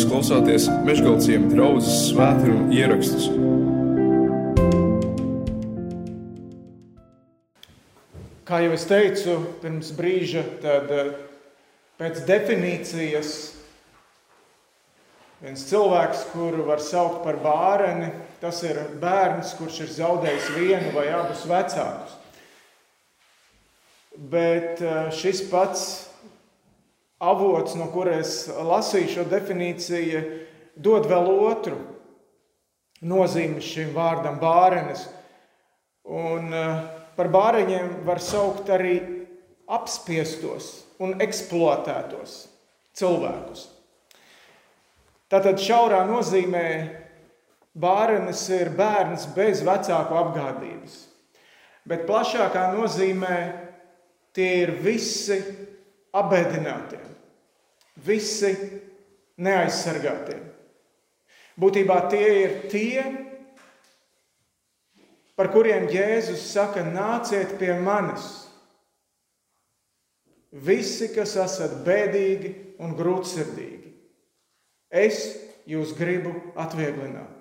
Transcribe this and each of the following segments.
Jūs klausāties Meškāļu draugas svētkrājuma ierakstus. Kā jau es teicu pirms brīža, tad eh, pēc definīcijas viens cilvēks, kuru var saukt par bērnu, tas ir bērns, kurš ir zaudējis vienu vai abus vecākus. Bet eh, šis pats avots, no kuras lasīju šo definīciju, dod vēl otru nozīmi šim vārdam bārenes. Un eh, par bāreņiem var saukt arī apspiestos un eksploatētos cilvēkus. Tātad šaurā nozīmē bārenes ir bērns bez vecāku apgādības. Bet plašākā nozīmē tie ir visi apbēdinātie visi neaizsargātie. Būtībā tie ir tie, par kuriem Jēzus saka, nāciet pie manis. Visi, kas esat bēdīgi un grūtsirdīgi, es jūs gribu atvieglināt.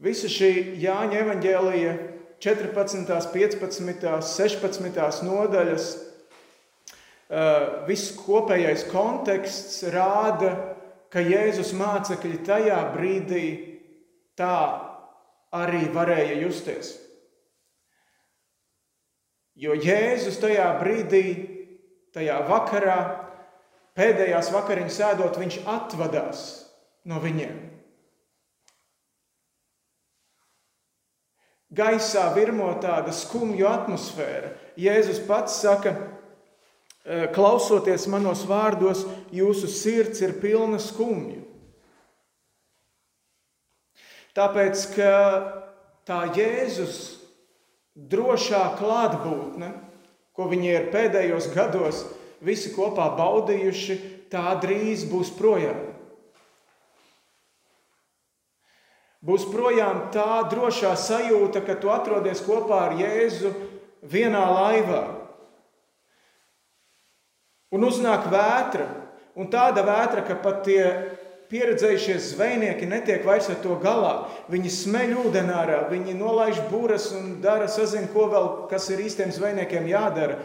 Visa šī Jāņa evaņģēlija 14, 15, 16 nodaļas, viss kopējais konteksts rāda, ka Jēzus mācekļi tajā brīdī tā arī varēja justies. Jo Jēzus tajā brīdī, tajā vakarā, pēdējās vakariņas sēdot, viņš atvadās no viņiem. Gaisā virmo tāda skumja atmosfēra. Jēzus pats saka, e, klausoties manos vārdos, jūsu sirds ir pilna skumju. Tāpēc, ka tā Jēzus drošā klātbūtne, ko viņi ir pēdējos gados visi kopā baudījuši, tā drīz būs projām. Būs projām tā drošā sajūta, ka tu atrodies kopā ar Jēzu vienā laivā. Un uznāk vētra, un tāda vētra, ka pat tie pieredzējušie zvejnieki netiek vairs ar to galā. Viņi smeļ ūdenī ārā, viņi nolaiž būras un dara, sazina, ko vēl, kas ir īstiem zvejniekiem jādara.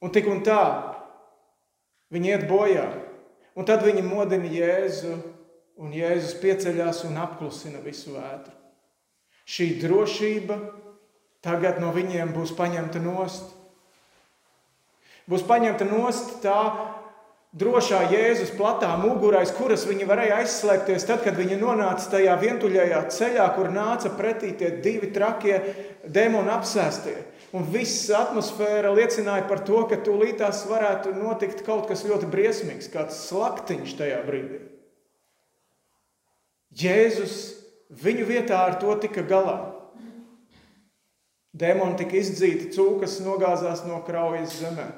Un tik un tā viņi iet bojā. Un tad viņi modina Jēzu un Jēzus pieceļās un apklusina visu vētru. Šī drošība tagad no viņiem būs paņemta nost. Būs paņemta nost tā drošā Jēzus platā mugurā, aiz kuras viņi varēja aizslēgties tad, kad viņi nonāca tajā vientuļajā ceļā, kur nāca pretī tie divi trakie demoni apsēstie. Un viss atmosfēra liecināja par to, ka tūlītās varētu notikt kaut kas ļoti briesmīgs, kāds slaktiņš tajā brīdī. Jēzus viņu vietā ar to tika galā. Dēmoni tika izdzīti, cūkas nogāzās no kraujas zemē.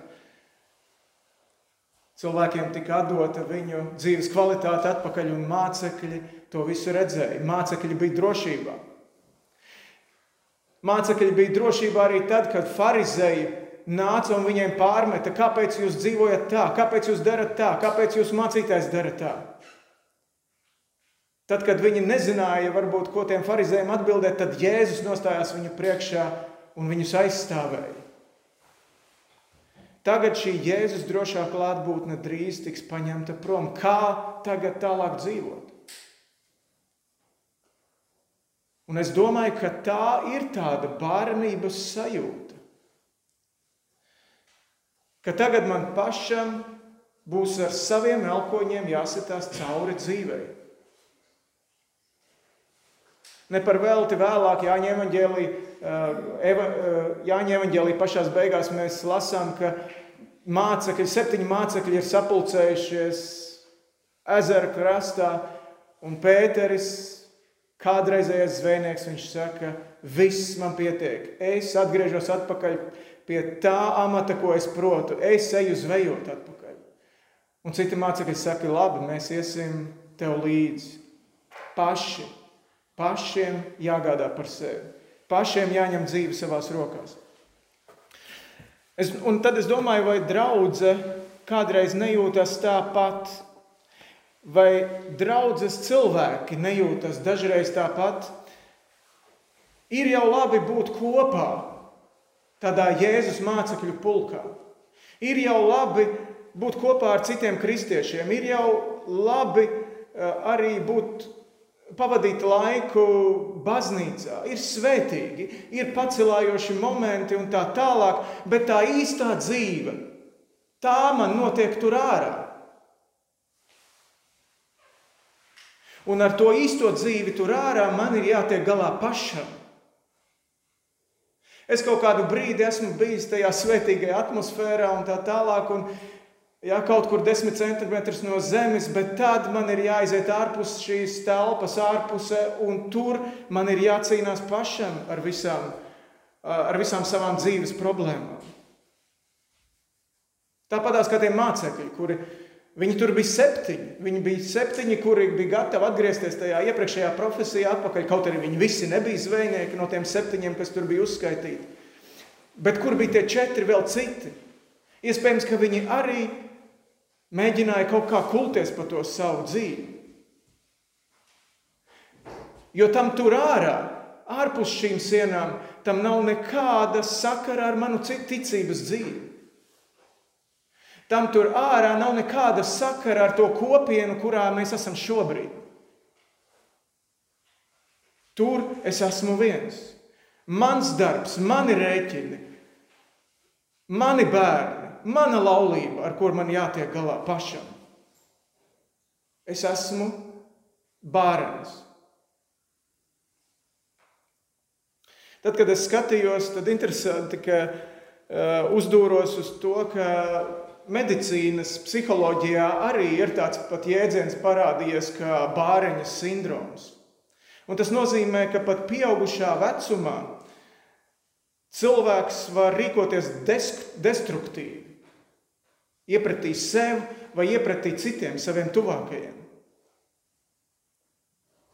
Cilvēkiem tika atdota viņu dzīves kvalitāte atpakaļ, un mācekļi to visu redzēja. Mācekļi bija drošībā. Mācekļi bija drošībā arī tad, kad farizēji nāca un viņiem pārmeta, kāpēc jūs dzīvojat tā, kāpēc jūs darat tā, kāpēc jūs mācītājs dara tā. Tad, kad viņi nezināja, varbūt, ko tiem farizējiem atbildēt, tad Jēzus nostājās viņu priekšā un viņus aizstāvēja. Tagad šī Jēzus drošā klātbūtne drīz tiks paņemta prom. Kā tagad tālāk dzīvot? Un es domāju, ka tā ir tāda bērnības sajūta. Ka tagad man pašam būs ar saviem elkoņiem jāsitās cauri dzīvei. Ne par velti vēlāk evaņģēlī, eva, Jāņa evaņģēlī pašās beigās mēs lasām, ka mācekļi, septiņi mācekļi ir sapulcējušies ezera krastā, un Pēteris, kādreizējais zvejnieks, viņš saka, viss man pietiek, es atgriežos atpakaļ pie tā amata, ko es protu, es eju zvejot atpakaļ. Un citi mācekļi saka, labi, mēs iesim tev līdzi, paši Pašiem jāgādā par sevi. Pašiem jāņem dzīve savās rokās. Es, un tad es domāju, vai draudzene kādreiz nejūtas tāpat, vai draudzes cilvēki nejūtas dažreiz tāpat. Ir jau labi būt kopā tādā Jēzus mācekļu pulkā. Ir jau labi būt kopā ar citiem kristiešiem, ir jau labi eh, arī būt pavadīt laiku baznīcā, ir svētīgi, ir pacelājoši momenti un tā tālāk, bet tā īstā dzīve, tā man notiek tur ārā. Un ar to īsto dzīvi tur ārā man ir jātiek galā pašam. Es kaut kādu brīdi esmu bijis tajā svētīgajā atmosfērā un tā tālāk. Un ja, kaut kur desmit centimetrus no zemes, bet tad man ir jāiziet ārpus šīs telpas, ārpusē, un tur man ir jācīnās pašam ar visām, ar visām savām dzīves problēmām. Tāpatās kā tie mācekļi, kuri viņi tur bija septiņi. Viņi bija septiņi, kuri bija gatavi atgriezties tajā iepriekšējā profesijā, atpakaļ. Kaut arī viņi visi nebija zvejnieki no tiem septiņiem, kas tur bija uzskaitīti. Bet kur bija tie četri vēl citi? Iespējams, ka viņi arī mēģināja kaut kā kulties par to savu dzīvi. Jo tam tur ārā, ārpus šīm sienām, tam nav nekāda sakara ar manu ticības dzīvi. Tam tur ārā nav nekāda sakara ar to kopienu, kurā mēs esam šobrīd. Tur es esmu viens. Mans darbs, mani rēķini, mani bērni mana laulība, ar kur man jātiek galā pašam. Es esmu bērns. Tad, kad es skatījos, tad interesanti, ka uh, uzdūros uz to, ka medicīnas psiholoģijā arī ir tāds pat jēdziens parādījies kā bāreņa sindroms. Un tas nozīmē, ka pat pieaugušā vecumā cilvēks var rīkoties destruktīvi iepratī sev vai iepratī citiem, saviem tuvākajiem.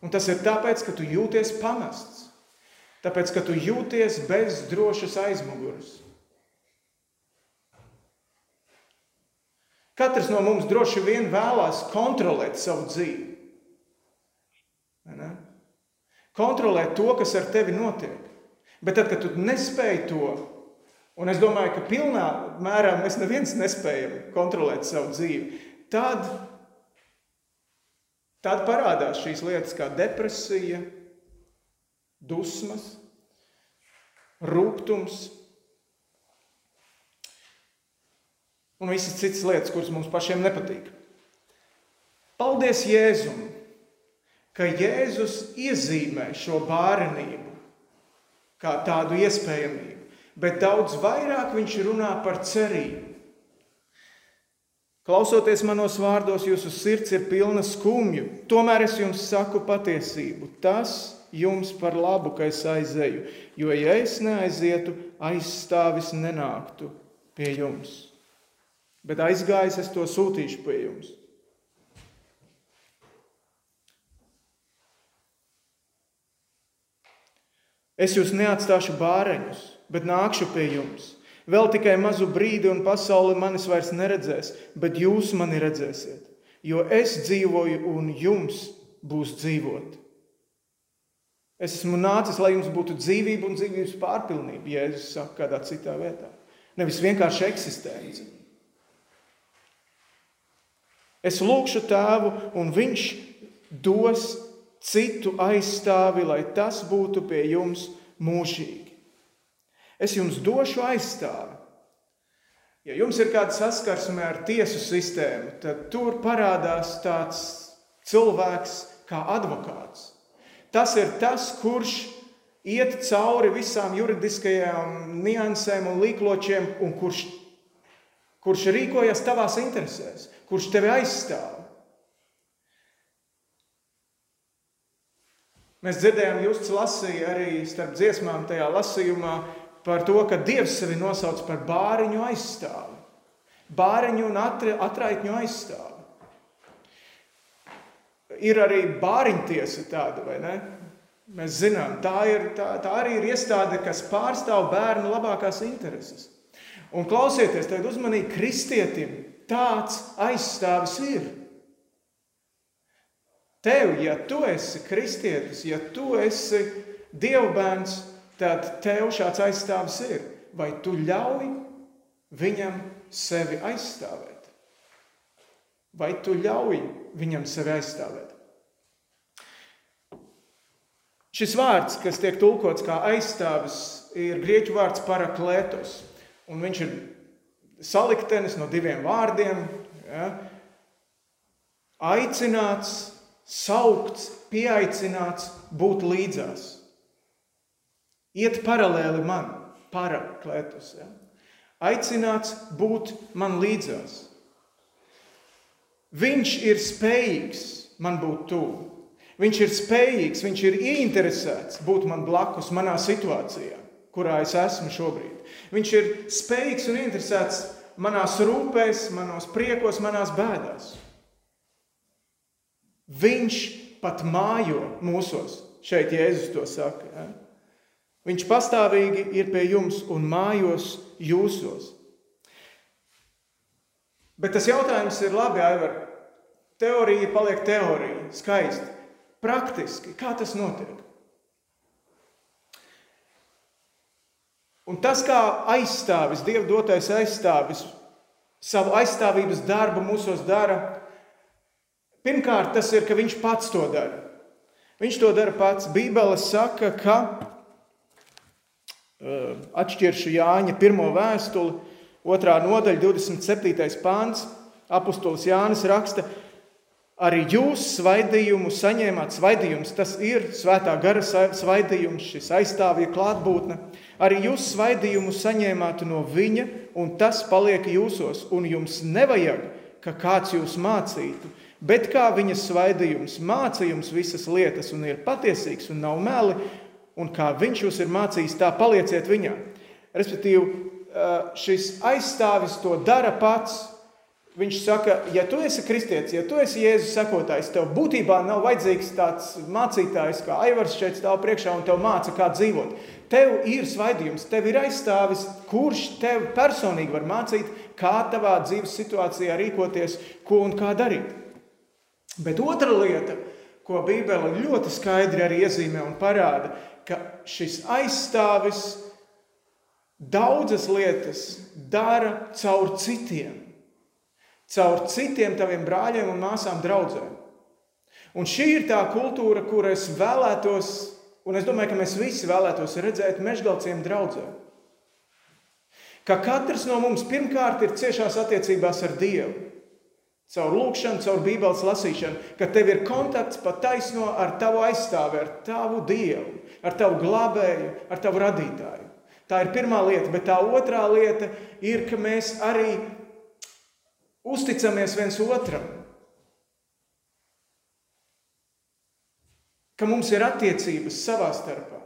Un tas ir tāpēc, ka tu jūties pamests, tāpēc, ka tu jūties bez drošas aizmugures. Katrs no mums droši vien vēlās kontrolēt savu dzīvi. Kontrolēt to, kas ar tevi notiek. Bet tad, kad tu nespēji to un es domāju, ka pilnā mērā mēs neviens nespējam kontrolēt savu dzīvi, tad, tad parādās šīs lietas kā depresija, dusmas, rūkums un visas citas lietas, kuras mums pašiem nepatīk. Paldies Jēzum, ka Jēzus iezīmē šo bērnību kā tādu iespējamību bet daudz vairāk viņš runā par cerību. Klausoties manos vārdos, jūsu sirds ir pilna skumju. Tomēr es jums saku patiesību. Tas jums par labu, ka es aizēju, jo ja es neaizietu, aizstāvis nenāktu pie jums. Bet aizgājis, es to sūtīšu pie jums. Es jūs neatstāšu bāreņus, bet nākšu pie jums. Vēl tikai mazu brīdi, un pasaule manis vairs neredzēs, bet jūs mani redzēsiet, jo es dzīvoju, un jums būs dzīvot. Es esmu nācis, lai jums būtu dzīvība un dzīvības pārpilnība, ja es saku kādā citā vietā. Nevis vienkārši eksistence. Es lūgšu tēvu, un viņš dos citu aizstāvi, lai tas būtu pie jums mūžīgi. Es jums došu aizstāvi. Ja jums ir kāda saskarsme ar tiesu sistēmu, tad tur parādās tāds cilvēks kā advokāts. Tas ir tas, kurš iet cauri visām juridiskajām niansēm un līkločiem, un kurš, kurš rīkojas tavās interesēs, kurš tevi aizstāv. Mēs dzirdējām, Justs lasīja arī starp dziesmām tajā lasījumā, par to, ka Dievs sevi nosauc par bāriņu aizstāvi. Bāriņu un atraitņu aizstāvi. Ir arī bāriņtiesa tāda, vai ne? Mēs zinām, tā, ir, tā, tā arī ir iestāde, kas pārstāv bērnu labākās intereses. Un klausieties, tad uzmanīgi kristietim tāds aizstāvis ir. Tev, ja tu esi kristietis, ja tu esi dievbērns, tad tev šāds aizstāvis ir. Vai tu ļauj viņam sevi aizstāvēt? Vai tu ļauj viņam sevi aizstāvēt? Šis vārds, kas tiek tulkots kā aizstāvis, ir grieķu vārds paraklētos. Viņš ir saliktenis no diviem vārdiem. Ja, aicināts, saukts, pieaicināts būt līdzās. Iet paralēli man, paraklētus. Ja. Aicināts būt man līdzās. Viņš ir spējīgs man būt tuvu. Viņš ir spējīgs, viņš ir ieinteresēts būt man blakus, manā situācijā, kurā es esmu šobrīd. Viņš ir spējīgs un interesēts manās rūpēs, manos priekos, manās bēdās. Viņš pat mājo mūsos. Šeit Jēzus to saka. Ja? Viņš pastāvīgi ir pie jums un mājos jūsos. Bet tas jautājums ir labi, Aivar. Teorija paliek teorija, skaisti. Praktiski, kā tas notiek? Un tas, kā aizstāvis, Dieva dotais aizstāvis, savu aizstāvības darbu mūsos dara, pirmkārt, tas ir, ka viņš pats to dara. Viņš to dara pats. Bībele saka, ka uh, atšķiršu Jāņa pirmo vēstuli, otrā nodaļa, 27. pāns, apustulis Jānis raksta, Arī jūs svaidījumu saņēmāt. Svaidījums tas ir svētā gara svaidījums, šis aizstāvja klātbūtne. Arī jūs svaidījumu saņēmāt no viņa, un tas paliek jūsos. Un jums nevajag, ka kāds jūs mācītu, bet kā viņa svaidījums māca jums visas lietas, un ir patiesīgs un nav meli, un kā viņš jūs ir mācījis, tā palieciet viņā. Respektīvi, šis aizstāvis to dara pats. Viņš saka, ja tu esi kristietis, ja tu esi Jēzus sekotājs, tev būtībā nav vajadzīgs tāds mācītājs, kā Aivars šeit stāv priekšā un tev māca, kā dzīvot. Tev ir svaidījums, tev ir aizstāvis, kurš tev personīgi var mācīt, kā tavā dzīves situācijā rīkoties, ko un kā darīt. Bet otra lieta, ko Bībele ļoti skaidri arī iezīmē un parāda, ka šis aizstāvis daudzas lietas dara caur citiem caur citiem taviem brāļiem un māsām draudzēm. Un šī ir tā kultūra, kur es vēlētos, un es domāju, ka mēs visi vēlētos redzēt mežgalciem draudzē. Ka katrs no mums pirmkārt ir ciešās attiecībās ar Dievu. Caur lūkšanu, caur Bībeles lasīšanu, ka tev ir kontakts pat taisno ar tavu aizstāvi, ar tavu Dievu, ar tavu glābēju, ar tavu radītāju. Tā ir pirmā lieta, bet tā otrā lieta ir, ka mēs arī uzticamies viens otram, ka mums ir attiecības savā starpā,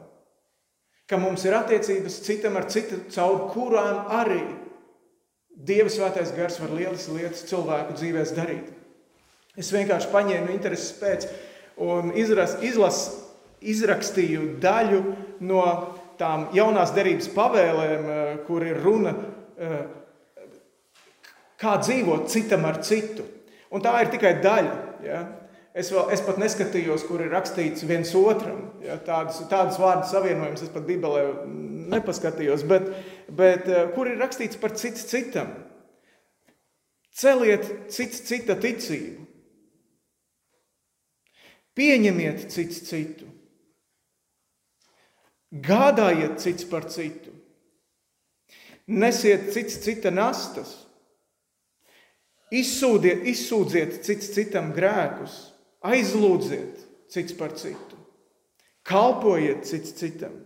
ka mums ir attiecības citam ar citu, caur kurām arī Dieva svētais gars var lielas lietas cilvēku dzīvēs darīt. Es vienkārši paņēmu intereses pēc un izras, izlas, izrakstīju daļu no tām jaunās derības pavēlēm, eh, kur ir runa eh, kā dzīvot citam ar citu. Un tā ir tikai daļa. Ja? Es, vēl, es pat neskatījos, kur ir rakstīts viens otram. Ja? Tādas, tādas vārdu savienojumus es pat Bībelē nepaskatījos, bet, bet eh, kur ir rakstīts par cits citam. Celiet cits cita ticību. Pieņemiet cits citu. Gādājiet cits par citu. Nesiet cits cita nastas. Izsūdiet, izsūdziet cits citam grēkus, aizlūdziet cits par citu, kalpojiet cits citam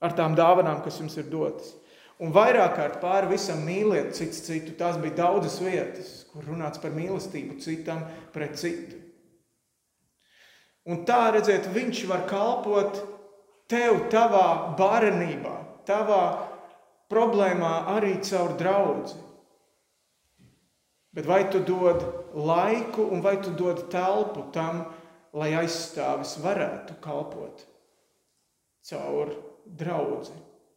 ar tām dāvanām, kas jums ir dotas. Un vairāk kārt pāri visam mīliet cits citu. Tās bija daudzas vietas, kur runāts par mīlestību citam pret citu. Un tā, redziet, viņš var kalpot tev, tavā bērnībā, tavā problēmā arī caur draugu. Bet vai tu dod laiku un vai tu dod telpu tam, lai aizstāvis varētu kalpot caur draugu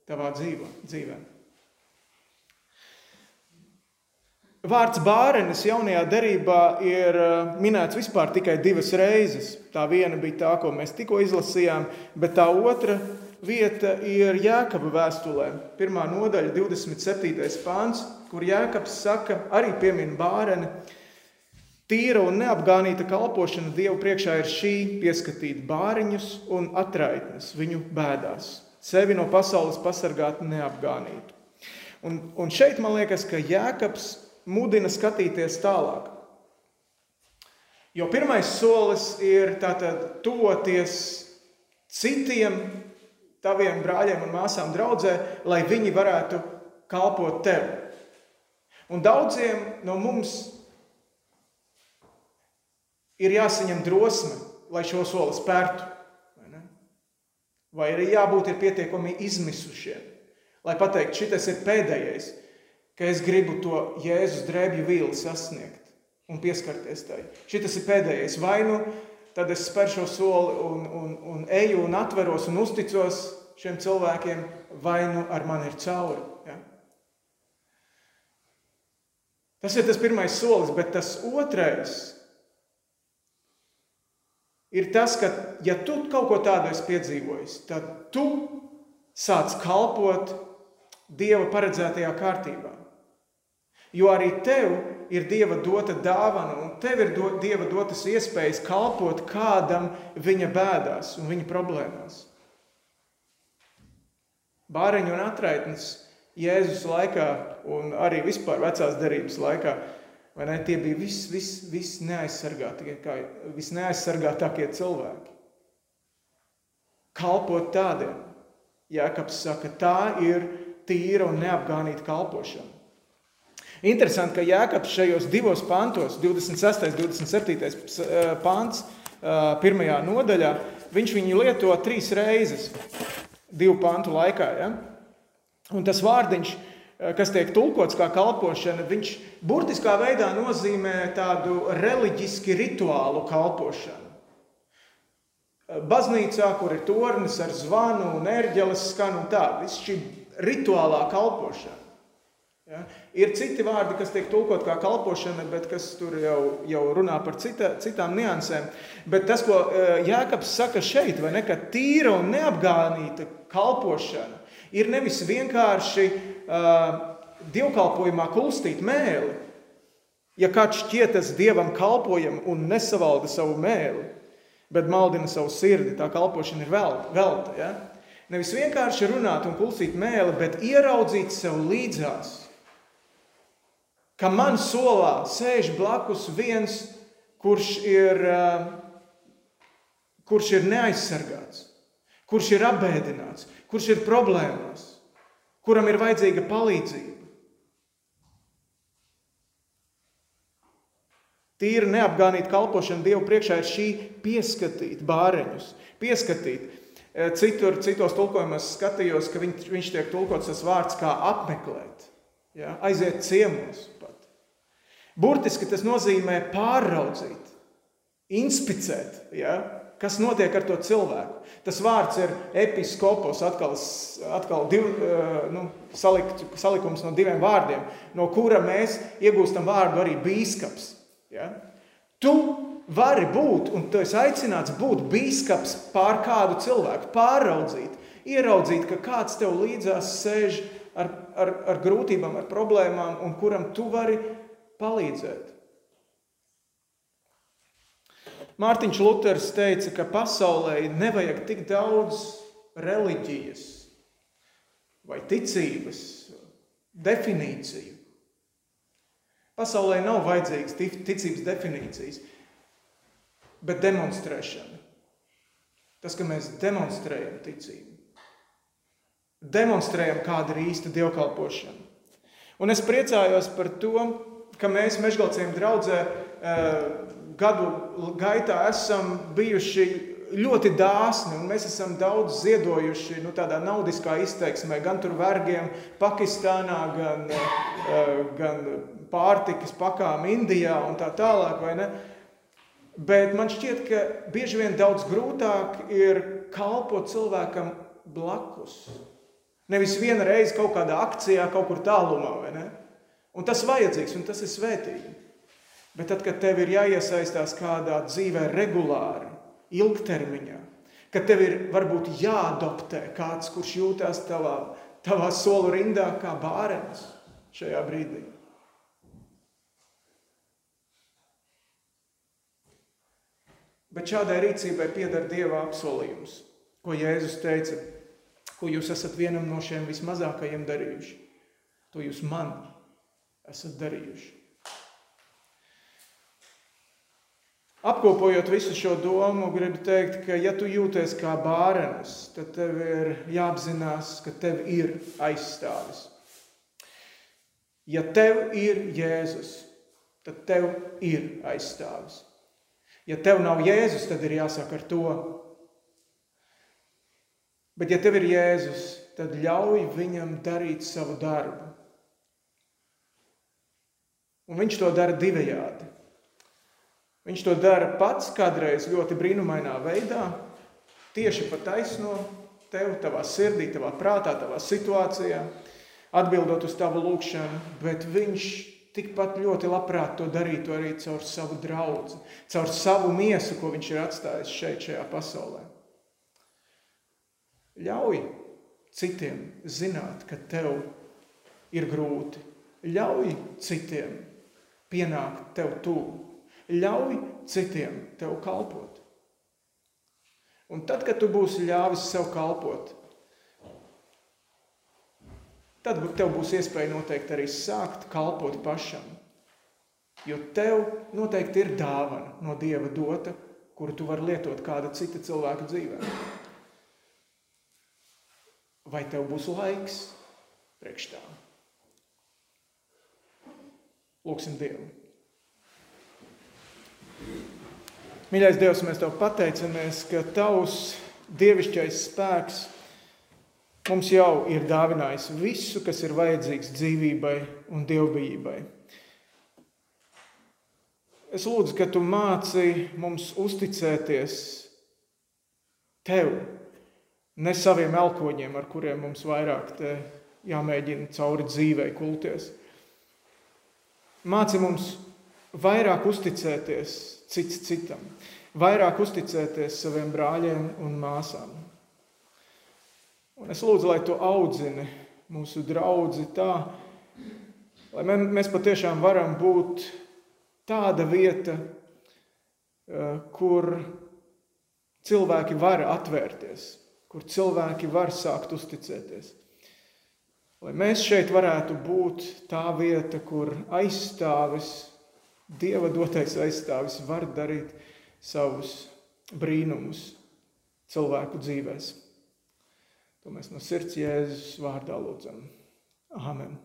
tavā dzīvē? dzīvē? Vārds bārenis jaunajā derībā ir uh, minēts vispār tikai divas reizes. Tā viena bija tā, ko mēs tikko izlasījām, bet tā otra vieta ir Jēkaba vēstulē. Pirmā nodaļa, 27. pāns, kur Jēkabs saka, arī piemin bāreni. Tīra un neapgānīta kalpošana Dievu priekšā ir šī pieskatīt bāriņus un atraitnes viņu bēdās, sevi no pasaules pasargāt neapgānītu. Un, un šeit man liekas, ka Jēkabs mudina skatīties tālāk. Jo pirmais solis ir tātad tuvoties citiem taviem brāļiem un māsām draudzē, lai viņi varētu kalpot tev. Un daudziem no mums ir jāsaņem drosme, lai šo soli spērtu. Vai, arī jābūt pietiekami izmisušiem, lai pateiktu, šis ir pēdējais, ka es gribu to Jēzus drēbju vīli sasniegt un pieskarties tai. Šis ir pēdējais. Vai nu tad es spēru šo soli un, un, un eju un atveros un uzticos šiem cilvēkiem, vai nu ar mani ir cauri. Ja? Tas ir tas pirmais solis, bet tas otrais ir tas, ka, ja tu kaut ko tādu esi piedzīvojis, tad tu sāc kalpot Dieva paredzētajā kārtībā. Jo arī tev ir Dieva dota dāvana, un tev ir do, Dieva dotas iespējas kalpot kādam viņa bēdās un viņa problēmās. Bāriņu un atraitnes Jēzus laikā, un arī vispār vecās derības laikā, ne, tie bija vis, vis, vis neaizsargātākie, visneaizsargātākie cilvēki. Kalpot tādiem, Jēkabs saka, tā ir tīra un neapgānīta kalpošana. Interesanti, ka Jēkabs šajos divos pantos, 26. un 27. pāns, pirmajā nodaļā, viņš viņu lieto trīs reizes divu pantu laikā. Ja? Un tas vārdiņš, kas tiek tulkots kā kalpošana, viņš burtiskā veidā nozīmē tādu reliģiski rituālu kalpošanu. Baznīcā, kur ir tornis ar zvanu un ērģeles skan un tā, viss šī rituālā kalpošana. Ja? Ir citi vārdi, kas tiek tulkot kā kalpošana, bet kas tur jau, jau runā par cita, citām niansēm. Bet tas, ko e, Jēkabs saka šeit, vai ne, ka tīra un neapgānīta kalpošana ir nevis vienkārši uh, dievkalpojumā kulstīt mēli. Ja kāds šķietas dievam kalpojam un nesavalda savu mēli, bet maldina savu sirdi, tā kalpošana ir velta. velta ja? Nevis vienkārši runāt un kulstīt mēli, bet ieraudzīt sev līdzās ka man solā sēž blakus viens, kurš ir, kurš ir neaizsargāts, kurš ir apbēdināts, kurš ir problēmās, kuram ir vajadzīga palīdzība. Tīra neapgānīta kalpošana Dievu priekšā ir šī pieskatīt bāreņus, pieskatīt. Eh, citur, citos tulkojumos skatījos, ka viņš, viņš tiek tulkots tas vārds kā apmeklēt, ja? aiziet ciemos. Burtiski tas nozīmē pāraudzīt, inspicēt, ja? Kas notiek ar to cilvēku. Tas vārds ir episkopos, atkal, atkal div, eh, nu, salikt, salikums no diviem vārdiem, no kura mēs iegūstam vārdu arī bīskaps. Ja? Tu vari būt, un tu esi aicināts būt bīskaps pār kādu cilvēku, pāraudzīt, ieraudzīt, ka kāds tev līdzās sēž ar, ar, ar grūtībām, ar problēmām, un kuram tu vari palīdzēt. Mārtiņš Luters teica, ka pasaulē nevajag tik daudz reliģijas vai ticības definīciju. Pasaulē nav vajadzīgas ticības definīcijas, bet demonstrēšana. Tas, ka mēs demonstrējam ticību, demonstrējam, kāda ir īsta dievkalpošana. Un es priecājos par to, ka mēs Mežgalciem draudzē eh, gadu gaitā esam bijuši ļoti dāsni, un mēs esam daudz ziedojuši nu, tādā naudiskā izteiksmē, gan tur vergiem Pakistānā, gan, eh, gan pārtikas pakām Indijā un tā tālāk, vai ne? Bet man šķiet, ka bieži vien daudz grūtāk ir kalpot cilvēkam blakus. Nevis viena reize kaut kādā akcijā, kaut kur tālumā, vai ne? Un tas vajadzīgs, un tas ir svētīgi. Bet tad, kad tev ir jāiesaistās kādā dzīvē regulāri, ilgtermiņā, kad tev ir varbūt jāadoptē kāds, kurš jūtās tavā, tavā solu rindā kā bārens šajā brīdī. Bet šādai rīcībai pieder Dieva apsolījums, ko Jēzus teica, ko jūs esat vienam no šiem vismazākajiem darījuši. To jūs man esat darījuši. Apkopojot visu šo domu, gribu teikt, ka, ja tu jūties kā bērns, tad tev ir jāapzinās, ka tev ir aizstāvis. Ja tev ir Jēzus, tad tev ir aizstāvis. Ja tev nav Jēzus, tad ir jāsaka ar to. Bet, ja tev ir Jēzus, tad ļauj viņam darīt savu darbu. Un viņš to dara divējādi. Viņš to dara pats kādreiz ļoti brīnumainā veidā, tieši pa taisno tev, tavā sirdī, tavā prātā, tavā situācijā, atbildot uz tavu lūgšanu, bet viņš tikpat ļoti labprāt to darītu arī caur savu draugu, caur savu miesu, ko viņš ir atstājis šeit, šajā pasaulē. Ļauj citiem zināt, ka tev ir grūti. Ļauj citiem pienākt tev tuvu. Ļauj citiem tev kalpot. Un tad, kad tu būsi ļāvis sev kalpot, tad tev būs iespēja noteikti arī sākt kalpot pašam. Jo tev noteikti ir dāvana no Dieva dota, kuru tu vari lietot kāda cita cilvēka dzīvē. Vai tev būs laiks priekš tā? Lūksim Dievu. Mīļais Dievs, mēs Tev pateicamies, ka Tavs dievišķais spēks mums jau ir dāvinājis visu, kas ir vajadzīgs dzīvībai un dievbijībai. Es lūdzu, ka Tu māci mums uzticēties Tev, ne saviem elkoņiem, ar kuriem mums vairāk jāmēģina cauri dzīvei kulties. Māci mums vairāk uzticēties cits citam, vairāk uzticēties saviem brāļiem un māsām. Un es lūdzu, lai tu audzini mūsu draugu tā, lai mēs patiešām varam būt tāda vieta, eh, kur cilvēki var atvērties, kur cilvēki var sākt uzticēties. Lai mēs šeit varētu būt tā vieta, kur aizstāvis Dieva dotais aizstāvis var darīt savus brīnumus cilvēku dzīvēs. To mēs no sirds Jēzus vārdā lūdzam. Amen.